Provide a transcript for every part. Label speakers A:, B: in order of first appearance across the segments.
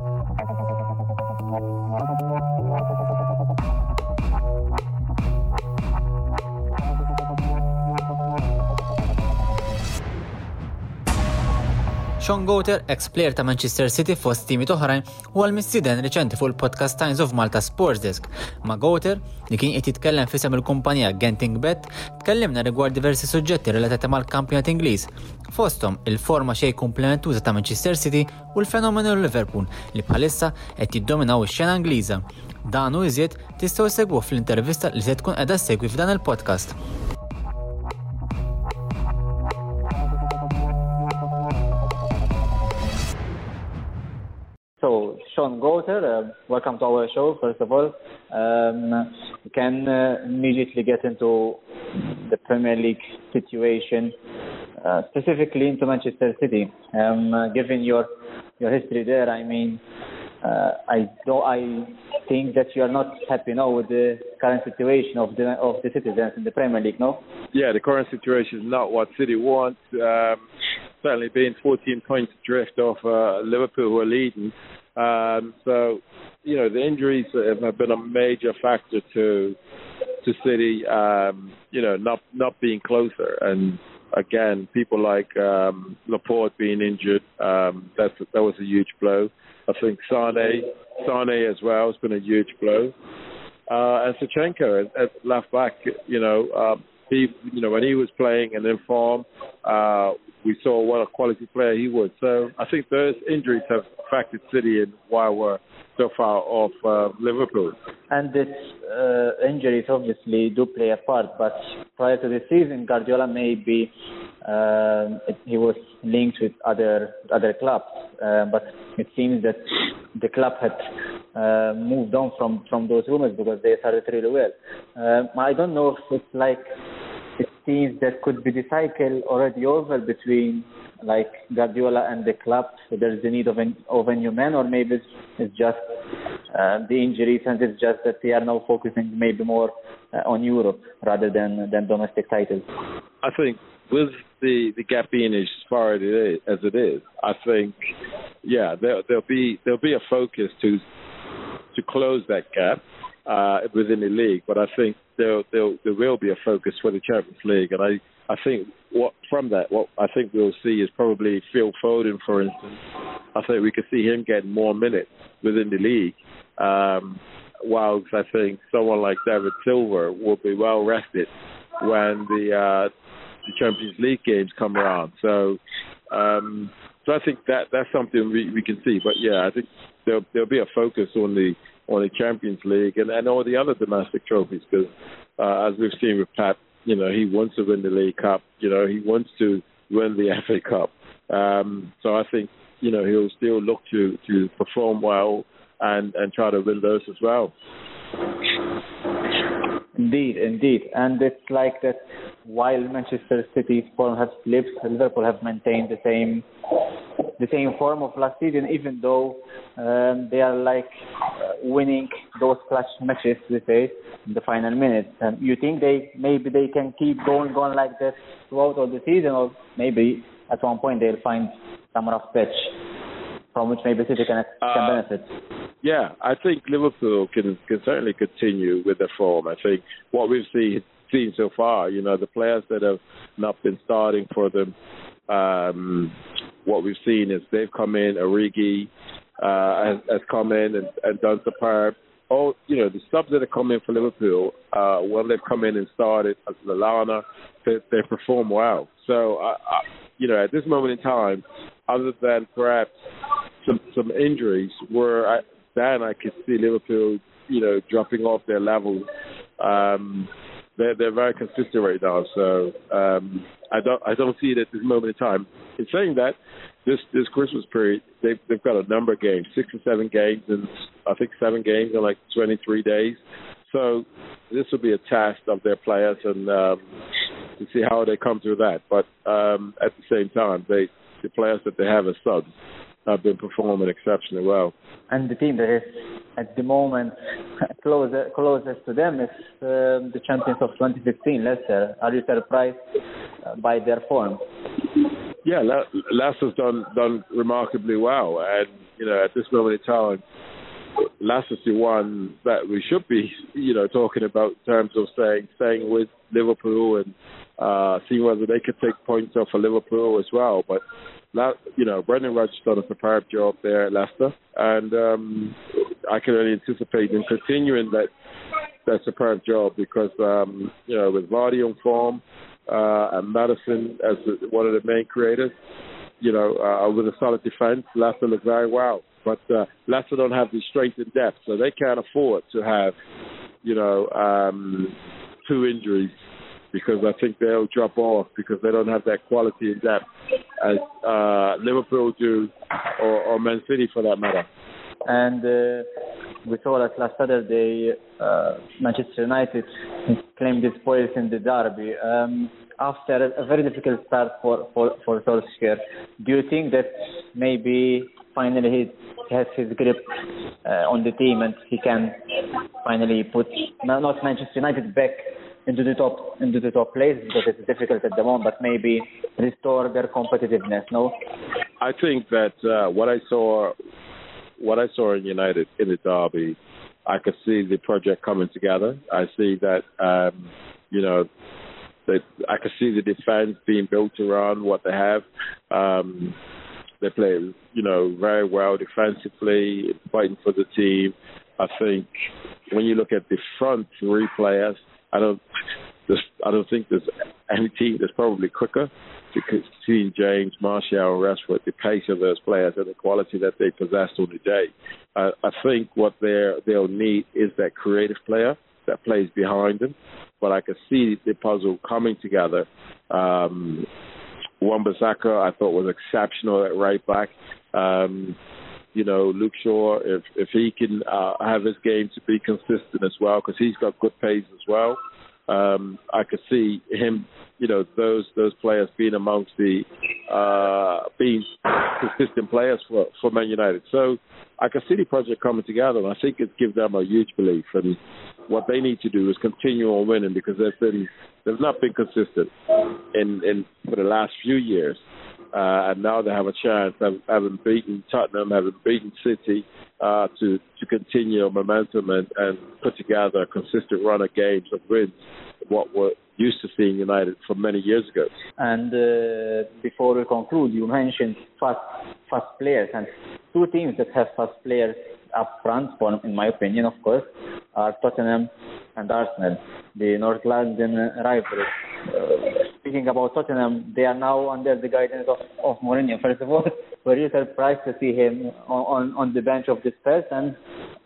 A: あり。Sean Goater, ex-player ta' Manchester City fost timi toħrajn, u għal-missiden reċenti fuq il-podcast Times of Malta Sports Desk. Ma' Goater, li kien qed jitkellem fisem il-kumpanija Genting Bet, tkellimna rigward diversi suġġetti relatati mal-kampjonat Ingliż. Fostom il-forma xej komplementuża ta' Manchester City u l-fenomenu Liverpool li bħalissa qed jiddominaw ix-xena Ingliża. Dan u iżjed tistgħu segwu fl-intervista li se tkun qiegħda segwi f'dan il-podcast.
B: Shaun Goater, uh, welcome to our show, first of all. Um, we can uh, immediately get into the Premier League situation, uh, specifically into Manchester City. Um, uh, given your your history there, I mean, uh, I do I think that you are not happy now with the current situation of the of the citizens in the Premier League, no?
C: Yeah, the current situation is not what City wants. Um, certainly being 14 points drift off uh, Liverpool who are leading. Um, so, you know, the injuries have been a major factor to to City, um, you know, not not being closer. And again, people like um, Laporte being injured, um, that's that was a huge blow. I think Sane, Sane as well has been a huge blow. Uh, and Zinchenko at, left back, you know, um, he, you know, when he was playing and in form, uh, we saw what a quality player he was. So I think those injuries have affected City and why we're so far off uh, Liverpool.
B: And these uh, injuries obviously do play a part, but prior to the season, Guardiola maybe um, he was linked with other other clubs, uh, but it seems that the club had uh, moved on from from those rumors because they started really well. Uh, I don't know if it's like it seems that could be the cycle already over between like Guardiola and the club. So there's the need of, an, of a new man, or maybe it's, it's just uh, the injuries and it's just that they are now focusing maybe more uh, on Europe rather than than domestic titles.
C: I think with the the gap being as far as it is, as it is I think yeah there there'll be there'll be a focus to to close that gap uh, within the league, but I think there there there will be a focus for the Champions League, and I I think what from that what I think we'll see is probably Phil Foden, for instance. I think we could see him getting more minutes within the league. Um, whilst I think someone like David Silva will be well rested when the uh, the Champions League games come around. So, um, so I think that that's something we, we can see. But yeah, I think there'll there'll be a focus on the on the Champions League and, and all the other domestic trophies because uh, as we've seen with Pep, you know, he wants to win the League Cup. You know, he wants to win the FA Cup. Um, so I think you know he'll still look to to perform well and and try to win those as well.
B: Indeed, indeed, and it's like that. While Manchester City's form has slipped, Liverpool have maintained the same the same form of last season, even though um, they are like uh, winning those clutch matches, we say, in the final minutes. Um, you think they maybe they can keep going on like that throughout all the season, or maybe at one point they'll find some rough patch from which maybe City can, can
C: Uh,
B: benefit.
C: Yeah, I think Liverpool can can certainly continue with their form. I think what we've seen seen so far, you know, the players that have not been starting for them, um, what we've seen is they've come in. Origi uh, has, has come in and, and done superb. All you know, the subs that have come in for Liverpool, uh, when they've come in and started, Lallana, they, they perform well. So, you know, at this moment in time, other than perhaps some some injuries, where then I could see Liverpool, you know, dropping off their level. Um, they're they're very consistent right now, so um, I don't I don't see it at this moment in time. In saying that, this this Christmas period, they've they've got a number of games, six or seven games, and I think seven games in like 23 days. So this will be a test of their players and um, to see how they come through that. But um, at the same time, they the players that they have as subs have been performing exceptionally well.
B: And the team that is at the moment closer, closest to them is um, the champions of 2015, Leicester. Are you surprised uh, by their form?
C: yeah, Leicester's done done remarkably well, and you know at this moment in time, Leicester's the one that we should be you know talking about in terms of staying staying with Liverpool and uh, seeing whether they could take points off of Liverpool as well. But you know, Brendan Rodgers done a superb job there at Leicester, and um, I can only anticipate him continuing that that superb job because um, you know with Vardy on form uh, and Maddison as one of the main creators, you know, uh, with a solid defense, Leicester look very well. But uh, Leicester don't have the strength and depth, so they can't afford to have, you know, um, two injuries because I think they'll drop off because they don't have that quality and depth as uh, Liverpool do, or, or Man City for that matter.
B: And uh, we saw that last Saturday, uh, Manchester United claimed its points in the derby. Um, after a very difficult start for, for, for Solskjaer, do you think that maybe finally he has his grip uh, on the team and he can finally put not Manchester United back into the top into the top place because it's difficult at the moment, but maybe restore their competitiveness. No,
C: I think that uh, what I saw, what I saw in United in the derby, I could see the project coming together. I see that um, you know. I could see the defense being built around what they have. Um, they play, you know, very well defensively, fighting for the team. I think when you look at the front three players, I don't I don't think there's any team that's probably quicker seeing James, Martial, and Rashford, the pace of those players and the quality that they possess on the day. Uh, I think what they they'll need is that creative player that plays behind them. But I can see the puzzle coming together. Um, Wan-Bissaka, I thought was exceptional at right back. Um, you know, Luke Shaw, if if he can uh, have his game to be consistent as well, because he's got good pace as well. Um, I could see him, you know, those those players being amongst the uh, being consistent players for for Man United. So I can see the project coming together, and I think it gives them a huge belief. And what they need to do is continue on winning because they've been they've not been consistent in in for the last few years uh, and now they have a chance, having beaten Tottenham, having beaten City, uh, to to continue momentum and, and put together a consistent run of games of wins, what we're used to seeing United from many years ago.
B: And uh, before we conclude, you mentioned fast fast players, and two teams that have fast players up front, in my opinion, of course, are Tottenham and Arsenal, the North London rivalry. Uh, speaking about Tottenham, they are now under the guidance of, of Mourinho. First of all, were you surprised to see him on, on the bench of this Spurs, and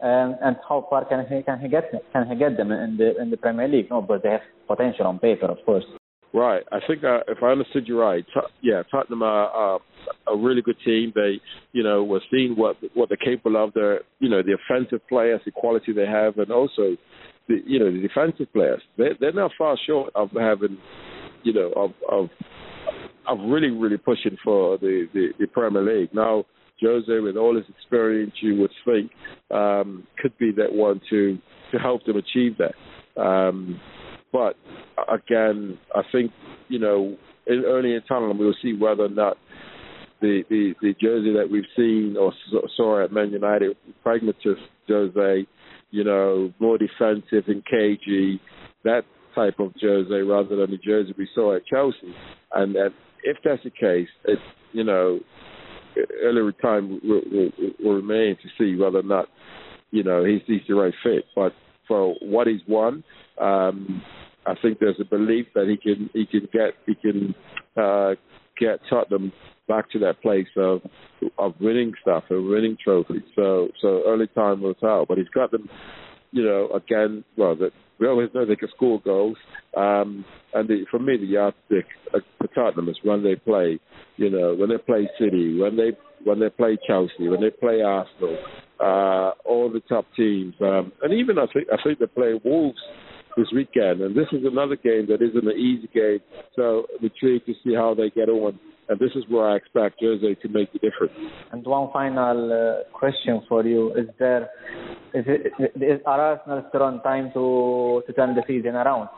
B: and how far can he can he get can he get them in the in the Premier League? No, but they have potential on paper, of course.
C: Right. I think uh, if I understood you right, yeah, Tottenham are, are a really good team. They, you know, were seeing what what they're capable of. Their, you know, the offensive players, the quality they have, and also, the, you know, the defensive players. They they're not far short of having, you know, of of of really really pushing for the the, the Premier League now. Jose, with all his experience, you would think um, could be that one to to help them achieve that. Um, but again, I think you know in, early in time we'll see whether or not the, the the Jose that we've seen or saw at Man United, pragmatist Jose, you know, more defensive and cagey, that type of Jose rather than the Jose we saw at Chelsea. And, and if that's the case, it's you know, earlier time will, will, will remain to see whether or not you know he's, he's the right fit. But for what he's won, um, I think there's a belief that he can he can get he can uh, get Tottenham back to that place of of winning stuff and winning trophies. So so early time will tell. But he's got them, you know, again. Well, that we always know they can score goals. Um, and the, for me, the yardstick uh, for Tottenham is when they play. You know, when they play City, when they when they play Chelsea, when they play Arsenal, uh, all the top teams, um, and even I think I think they play Wolves this weekend. And this is another game that isn't an easy game. So we're intrigued to see how they get on. And this is where I expect Jose to make the difference.
B: And one final uh, question for you: Is there is it is Arsenal still on time to to turn the season around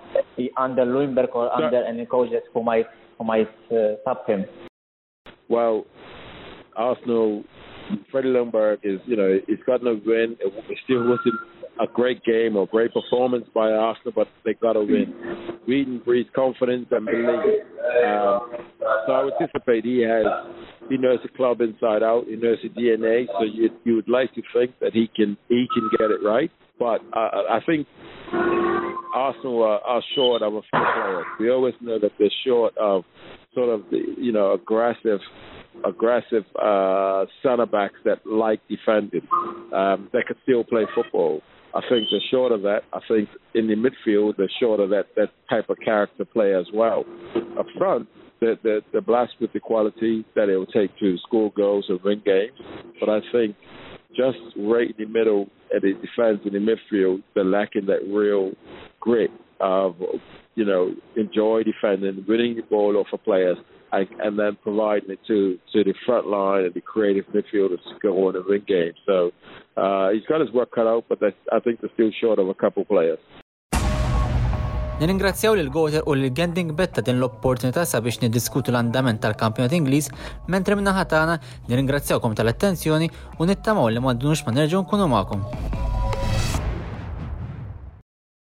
B: under Ljungberg or under any coaches who might who might uh, stop him?
C: well, Arsenal, Freddie Ljungberg is, you know, he's gotten a win. It still wasn't a great game or great performance by Arsenal, but they got a win. Whedon breeds confidence and belief. Um, so I would anticipate he has, he knows the club inside out. He knows the DNA. So you you would like to think that he can he can get it right. But I, I think Arsenal are, are short of a few players. We always know that they're short of sort of the you know aggressive aggressive uh, centre backs that like defending, um, that could still play football. I think they're short of that. I think in the midfield they're short of that that type of character play as well. Up front, they're, they're, they're blessed with the quality that it will take to score goals and win games. But I think just right in the middle at the defense in the midfield, they're lacking that real grit of you know enjoy defending, winning the ball off of players, and, and then providing it to to the front line and the creative midfielders to go on and win games. So uh, he's got his work cut out, but I think they're still short of a couple players.
A: Nirringrazzjaw lil Goter u lil Gending Betta din l-opportunità sabiex niddiskutu l-andament tal-kampjonat Ingliż, mentre minna ħatana nirringrazzjawkom tal-attenzjoni u nittamaw li ma ddunux ma nerġgħu nkunu magħkom.